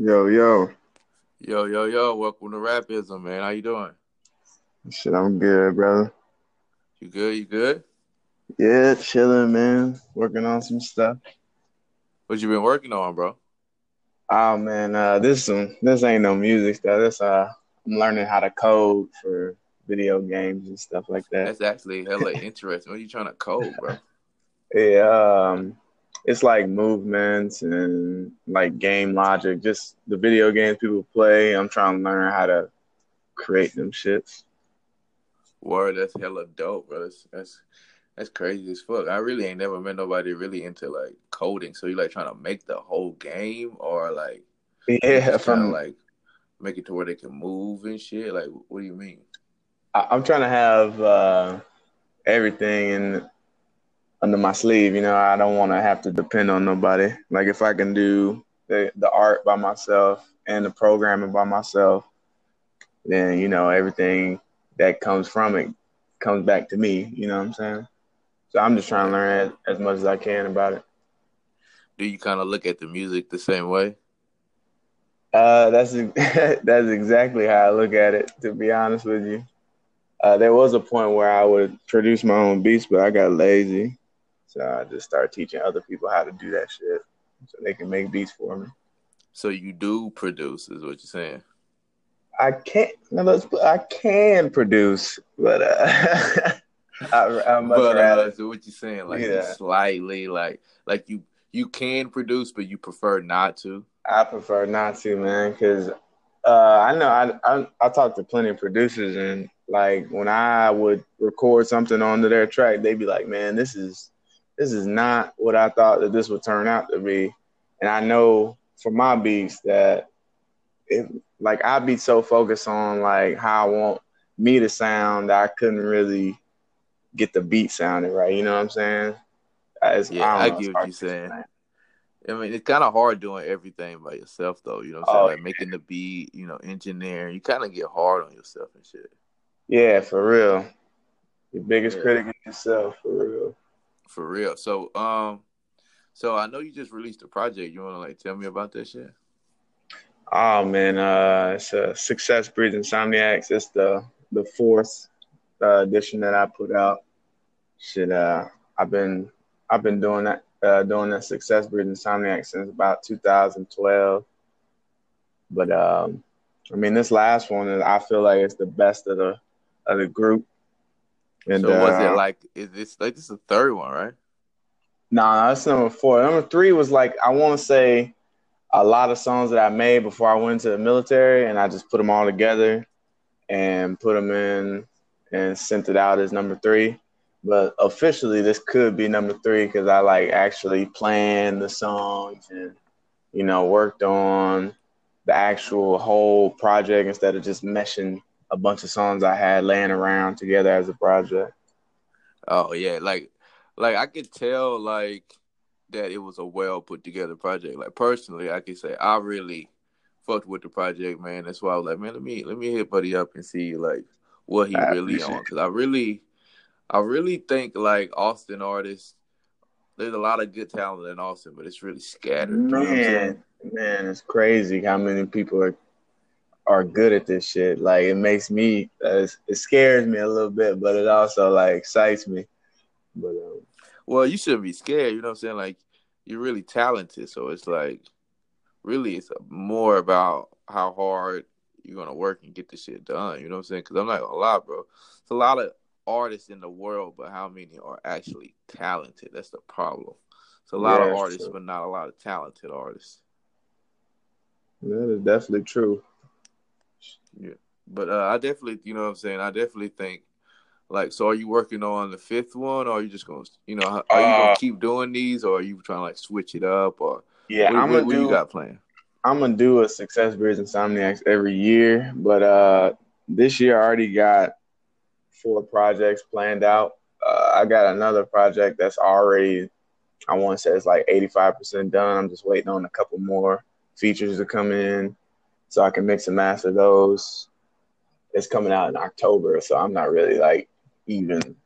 Yo, yo. Yo, yo, yo, welcome to Rapism, man. How you doing? Shit, I'm good, brother. You good? You good? Yeah, chilling, man. Working on some stuff. What you been working on, bro? Oh man, uh this some this ain't no music stuff. This uh I'm learning how to code for video games and stuff like that. That's actually hella interesting. What are you trying to code, bro? Yeah, um it's like movements and like game logic, just the video games people play. I'm trying to learn how to create them shits. Word, that's hella dope, bro. That's that's, that's crazy as fuck. I really ain't never met nobody really into like coding. So you like trying to make the whole game or like Yeah, from like make it to where they can move and shit? Like what do you mean? I, I'm trying to have uh everything in under my sleeve. You know, I don't want to have to depend on nobody. Like if I can do the the art by myself and the programming by myself, then you know everything that comes from it comes back to me. You know what I'm saying? So I'm just trying to learn as, as much as I can about it. Do you kind of look at the music the same way? Uh, that's that's exactly how I look at it. To be honest with you, uh, there was a point where I would produce my own beats, but I got lazy, so I just started teaching other people how to do that shit, so they can make beats for me. So you do produce, is what you're saying? I can't. No, let's, I can produce, but uh, I, I much But uh, so what you saying? Like Yeah. slightly like like you you can produce, but you prefer not to. I prefer not to, man, because uh, I know I, I I talk to plenty of producers, and like when I would record something onto their track, they'd be like, "Man, this is this is not what I thought that this would turn out to be." And I know for my beats that if like I'd be so focused on like how I want me to sound that I couldn't really get the beat sounding right. You know what I'm saying? It's- Yeah, don't I get what you're saying. I mean, it's kind of hard doing everything by yourself, though. You know what I'm oh, saying? Oh, Like making the beat, you know, engineering. You kind of get hard on yourself and shit. Yeah, for real. Your biggest Yeah. critic is yourself, for real. For real. So, um, so I know you just released a project. You want to like tell me about that shit? Oh man, uh, it's a Success Breeds Insomniacs. It's the the fourth uh, edition that I put out. Shit, uh, I've been I've been doing that uh, doing that Success Breeds Insomniacs since about 2012. But um, I mean, this last one I feel like it's the best of the of the group. And so was uh, it like is this like this is the third one, right? Nah, that's number four. Number three was like I want to say a lot of songs that I made before I went to the military, and I just put them all together and put them in and sent it out as number three. But officially, this could be number three because I like actually planned the songs and you know worked on the actual whole project instead of just meshing a bunch of songs I had laying around together as a project. Oh yeah, like like I could tell like that it was a well put together project. Like personally, I could say I really fucked with the project, man. That's why I was like, man, let me let me hit Buddy up and see like what he I really on because I really I really think like Austin artists. There's a lot of good talent in Austin, but it's really scattered. You know what I'm saying? Man, man, it's crazy how many people are are good at this shit. Like it makes me, uh, it scares me a little bit, but it also like excites me. But um, Well, you shouldn't be scared. You know what I'm saying? Like you're really talented, so it's like really it's more about how hard you're gonna work and get this shit done. You know what I'm saying? Because I'm not gonna lie, bro. It's a lot of artists in the world, but how many are actually talented? That's the problem. It's a lot Yeah, of artists, true. but not a lot of talented artists. that is definitely true. Yeah. But uh, I definitely, you know what I'm saying? I definitely think, like, so are you working on the fifth one, or are you just gonna, you know, are you gonna Uh, keep doing these, or are you trying to like switch it up, or Yeah, what, I'm gonna what you do. got planned? I'm gonna do a Success Breeds Insomniacs every year, but uh, this year I already got four projects planned out. Uh, I got another project that's already, I want to say it's like 85% done. I'm just waiting on a couple more features to come in so I can mix and master those. It's coming out in October, so I'm not really like even.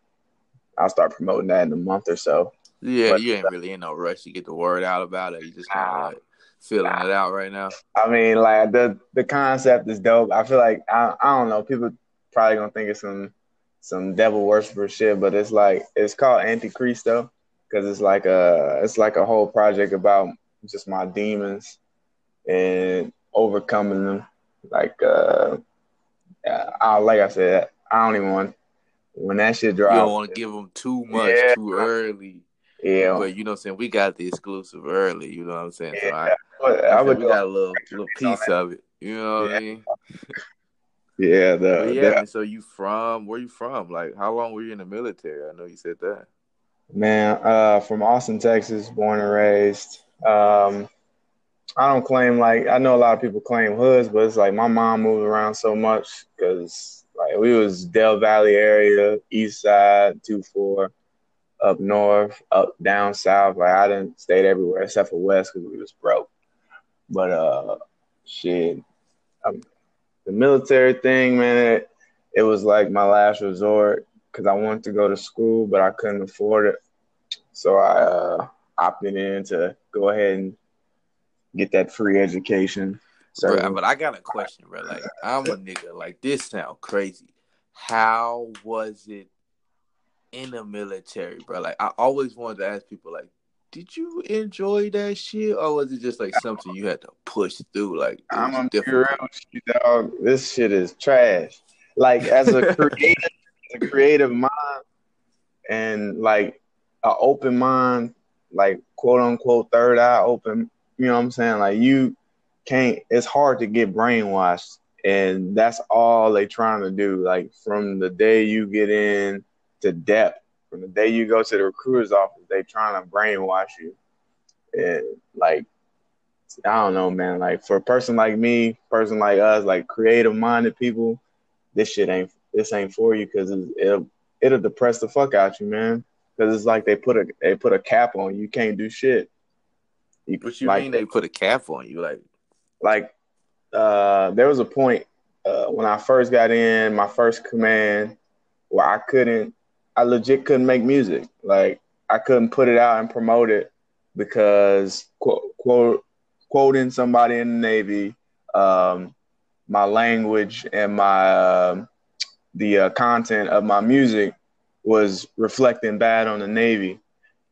I'll start promoting that in a month or so. Yeah, But- you ain't really in no rush to get the word out about it. You just kind of like feeling it out right now? I mean, like the the concept is dope. I feel like I I don't know. People probably gonna think it's some some devil worshiper shit, but it's like it's called Antichristo because it's like a it's like a whole project about just my demons and overcoming them. Like uh, I like I said, I don't even want when that shit drops. You don't want to give them too much yeah. too early. Yeah, but you know what I'm saying. We got the exclusive early. You know what I'm saying. So I, I, I would we got a little little piece of it. You know what yeah. I mean? Yeah, the, yeah. The, so you from where you from? Like, how long were you in the military? I know you said that. Man, uh, from Austin, Texas, born and raised. Um, I don't claim like I know a lot of people claim hoods, but it's like my mom moved around so much because like we was Del Valle area, East Side, two four, up north, up down south. Like I didn't stay everywhere except for West because we was broke. But uh, shit, um, the military thing, man, it, it was like my last resort because I wanted to go to school, but I couldn't afford it. So I uh, opted in to go ahead and get that free education. So, bro, but I got a question, bro. Like, I'm a nigga. Like, this sound crazy. How was it in the military, bro? Like, I always wanted to ask people, like, did you enjoy that shit, or was it just like something you had to push through? Like, I'm a different. You, dog. This shit is trash. Like, as a creative, a creative mind, and like an open mind, like quote unquote third eye open you know what I'm saying? Like you can't. It's hard to get brainwashed, and that's all they trying to do. Like from the day you get in to depth, from the day you go to the recruiter's office, they trying to brainwash you. And like I don't know, man. Like for a person like me, person like us, like creative minded people, this shit ain't this ain't for you because it'll it'll depress the fuck out you, man. Because it's like they put a they put a cap on you. You can't do shit. You, what you like, mean they put a cap on you? Like, like uh, there was a point uh, when I first got in my first command where I couldn't, I legit couldn't make music. Like I couldn't put it out and promote it because quote, quote quoting somebody in the Navy, um, my language and my uh, the uh, content of my music was reflecting bad on the Navy,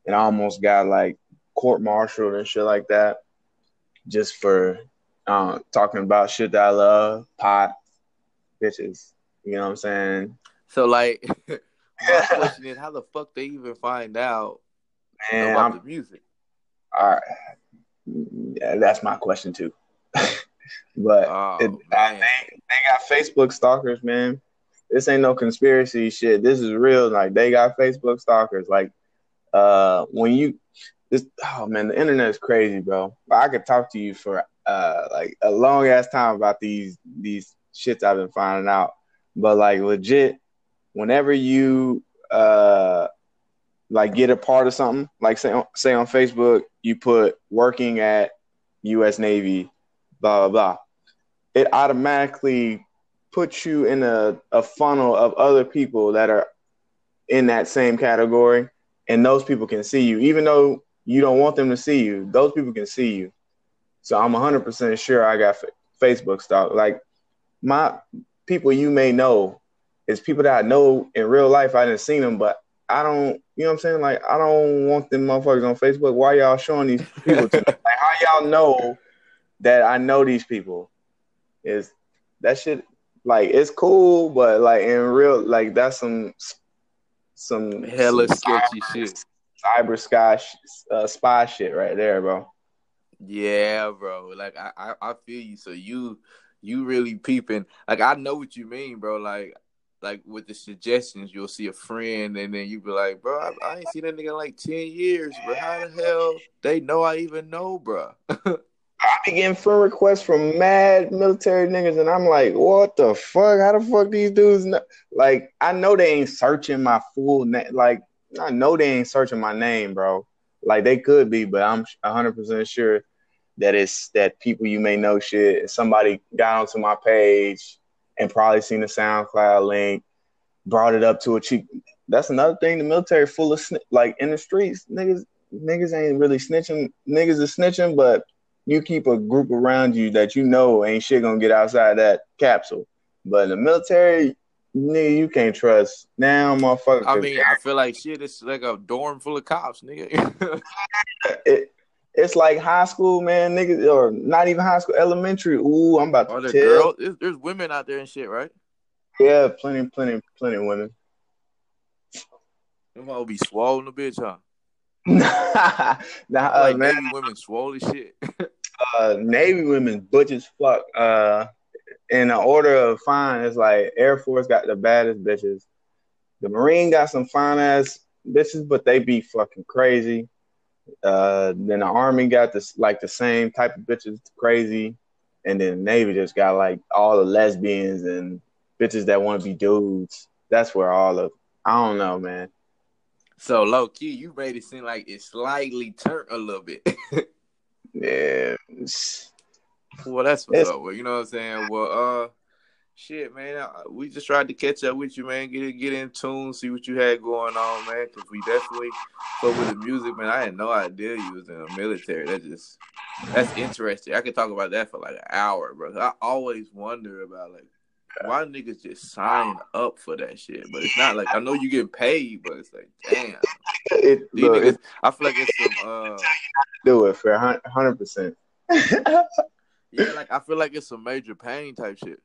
and I almost got like court martialed and shit like that, just for uh, talking about shit that I love, pot, bitches. You know what I'm saying? So like, my question is, how the fuck they even find out Man, about I'm, the music? All right, yeah, that's my question too. but oh, it, I, they, they got Facebook stalkers, man. This ain't no conspiracy shit. This is real. Like they got Facebook stalkers. Like uh, when you this oh man, the internet is crazy, bro. I could talk to you for uh like a long ass time about these these shits I've been finding out. But like legit, whenever you uh like get a part of something, like say say on Facebook, you put working at US Navy, blah blah blah. It automatically puts you in a, a funnel of other people that are in that same category and those people can see you even though you don't want them to see you. Those people can see you. So I'm 100% sure I got f- Facebook stock. Like my people you may know is people that I know in real life. I didn't see them, but I don't, you know what I'm saying? Like I don't want them motherfuckers on Facebook. Why y'all showing these people to me? Like how y'all know that I know these people? Is that shit like it's cool, but like in real like that's some some hella some sketchy shit cyber sky uh, spy shit right there, bro. Yeah, bro. Like I, I, I feel you. So you, you really peeping. Like I know what you mean, bro. Like, like with the suggestions, you'll see a friend, and then you be like, bro, I, I ain't seen that nigga in like ten years, but how the hell they know I even know, bro? I be getting friend requests from mad military niggas, and I'm like, what the fuck? How the fuck these dudes know? Like, I know they ain't searching my full name. Like, I know they ain't searching my name, bro. Like they could be, but I'm 100% sure that it's that people you may know shit. Somebody got onto my page and probably seen the SoundCloud link, brought it up to a chief. That's another thing. The military full of sni- like in the streets, niggas. Niggas ain't really snitching. Niggas are snitching, but you keep a group around you that you know ain't shit gonna get outside that capsule. But in the military, nigga, you can't trust now, motherfucker. I mean, I feel like shit. It's like a dorm full of cops, nigga. it, it's like high school, man, niggas, or not even high school, elementary. Ooh, I'm about to Are there tell. girls? There's, there's women out there and shit, right? Yeah, plenty, plenty, plenty of women. Them all be swollen a bitch, huh? nah, uh, like man, women swole as shit. uh, Navy women butch as fuck. Uh, in the order of fine, it's like Air Force got the baddest bitches. The Marine got some fine ass bitches, but they be fucking crazy. Uh, then the Army got this like the same type of bitches, crazy, and then the Navy just got like all the lesbians and bitches that want to be dudes. That's where all of I don't know, man. so low key, you made it seem like it slightly turned a little bit. Yeah, well, that's what's up. Well, you know what I'm saying. Well, uh, shit, man. We just tried to catch up with you, man. Get get in tune, see what you had going on, man. Because we definitely fuck with the music, man. I had no idea you was in the military. That just that's interesting. I could talk about that for like an hour, bro. I always wonder about like why niggas just sign up for that shit. But it's not like I know you get paid, but it's like damn. It, look, niggas, it I feel like it's some uh do it for hundred percent. yeah, like I feel like it's some major pain type shit.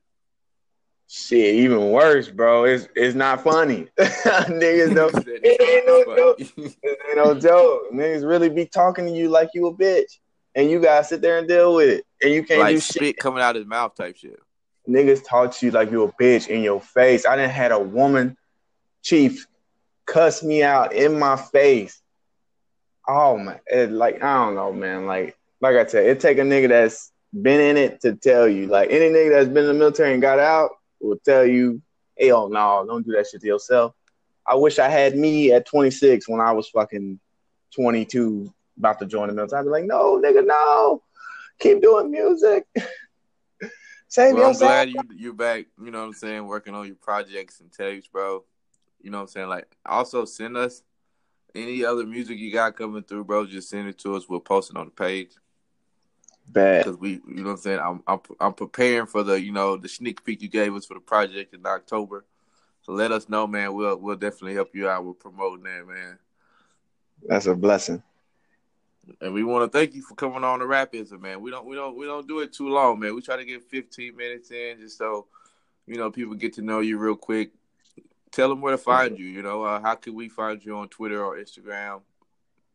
Shit, even worse, bro. It's it's not funny. Niggas don't. It ain't no joke. Ain't no joke. Niggas really be talking to you like you a bitch, and you gotta sit there and deal with it, and you can't like do spit shit. coming out of his mouth type shit. Niggas talk to you like you a bitch in your face. I didn't had a woman chief cuss me out in my face. Oh man, it, like I don't know, man. Like like I said, it take a nigga that's been in it to tell you. Like any nigga that's been in the military and got out will tell you, hell no, don't do that shit to yourself. I wish I had me at 26 when I was fucking 22 about to join the military. I'd be like, no, nigga, no. Keep doing music. Save Well, I'm glad you you back. You know what I'm saying, working on your projects and tapes, bro. You know what I'm saying. Like, also send us any other music you got coming through, bro. Just send it to us. We'll post it on the page Bad. because we, you know what I'm saying. I'm, I'm I'm preparing for the you know the sneak peek you gave us for the project in October. So let us know, man. We'll we'll definitely help you out with promoting that, man. That's a blessing. And we want to thank you for coming on the Rapism, man. We don't we don't we don't do it too long, man. We try to get 15 minutes in just so you know people get to know you real quick. Tell them where to find you. You know, uh, how can we find you on Twitter or Instagram?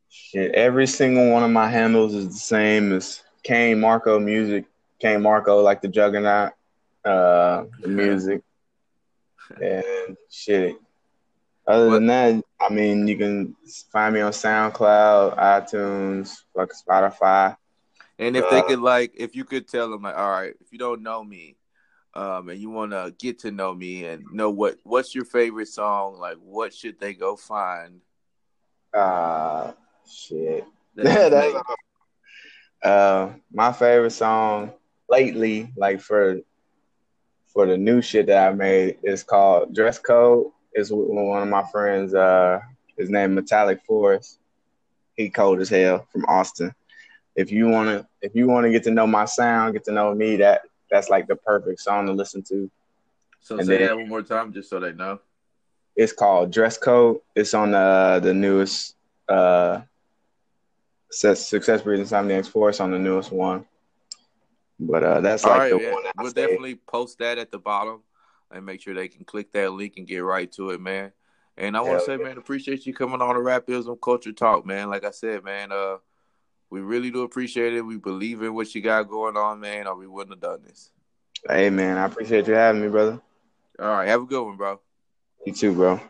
Shit, every single one of my handles is the same as Kane Marco Music. Kane Marco, like the Juggernaut, uh, the music, and shit. Other than that, I mean, you can find me on SoundCloud, iTunes, fuck Spotify. And if they Uh, could like, if you could tell them like, all right, if you don't know me, um, and you want to get to know me and know what what's your favorite song, like what should they go find? Uh, shit. that That's- uh, my favorite song lately, like for for the new shit that I made, is called Dress Code. It's with one of my friends. Uh, his name Metallic Forest. He cold as hell from Austin. If you wanna, if you wanna get to know my sound, get to know me, that that's like the perfect song to listen to. So and say then- that one more time, just so they know. It's called Dress Code. It's on the the newest uh Success Success Breeds Insomniacs Four on the newest one. But uh that's All like right, the yeah. one I we'll say. definitely post that at the bottom and make sure they can click that link and get right to it, man. And I want to say, man, appreciate you coming on the Rapism Culture Talk, man. Like I said, man, uh, we really do appreciate it. We believe in what you got going on, man, or we wouldn't have done this. Hey man, I appreciate you having me, brother. All right, have a good one, bro. You too, bro.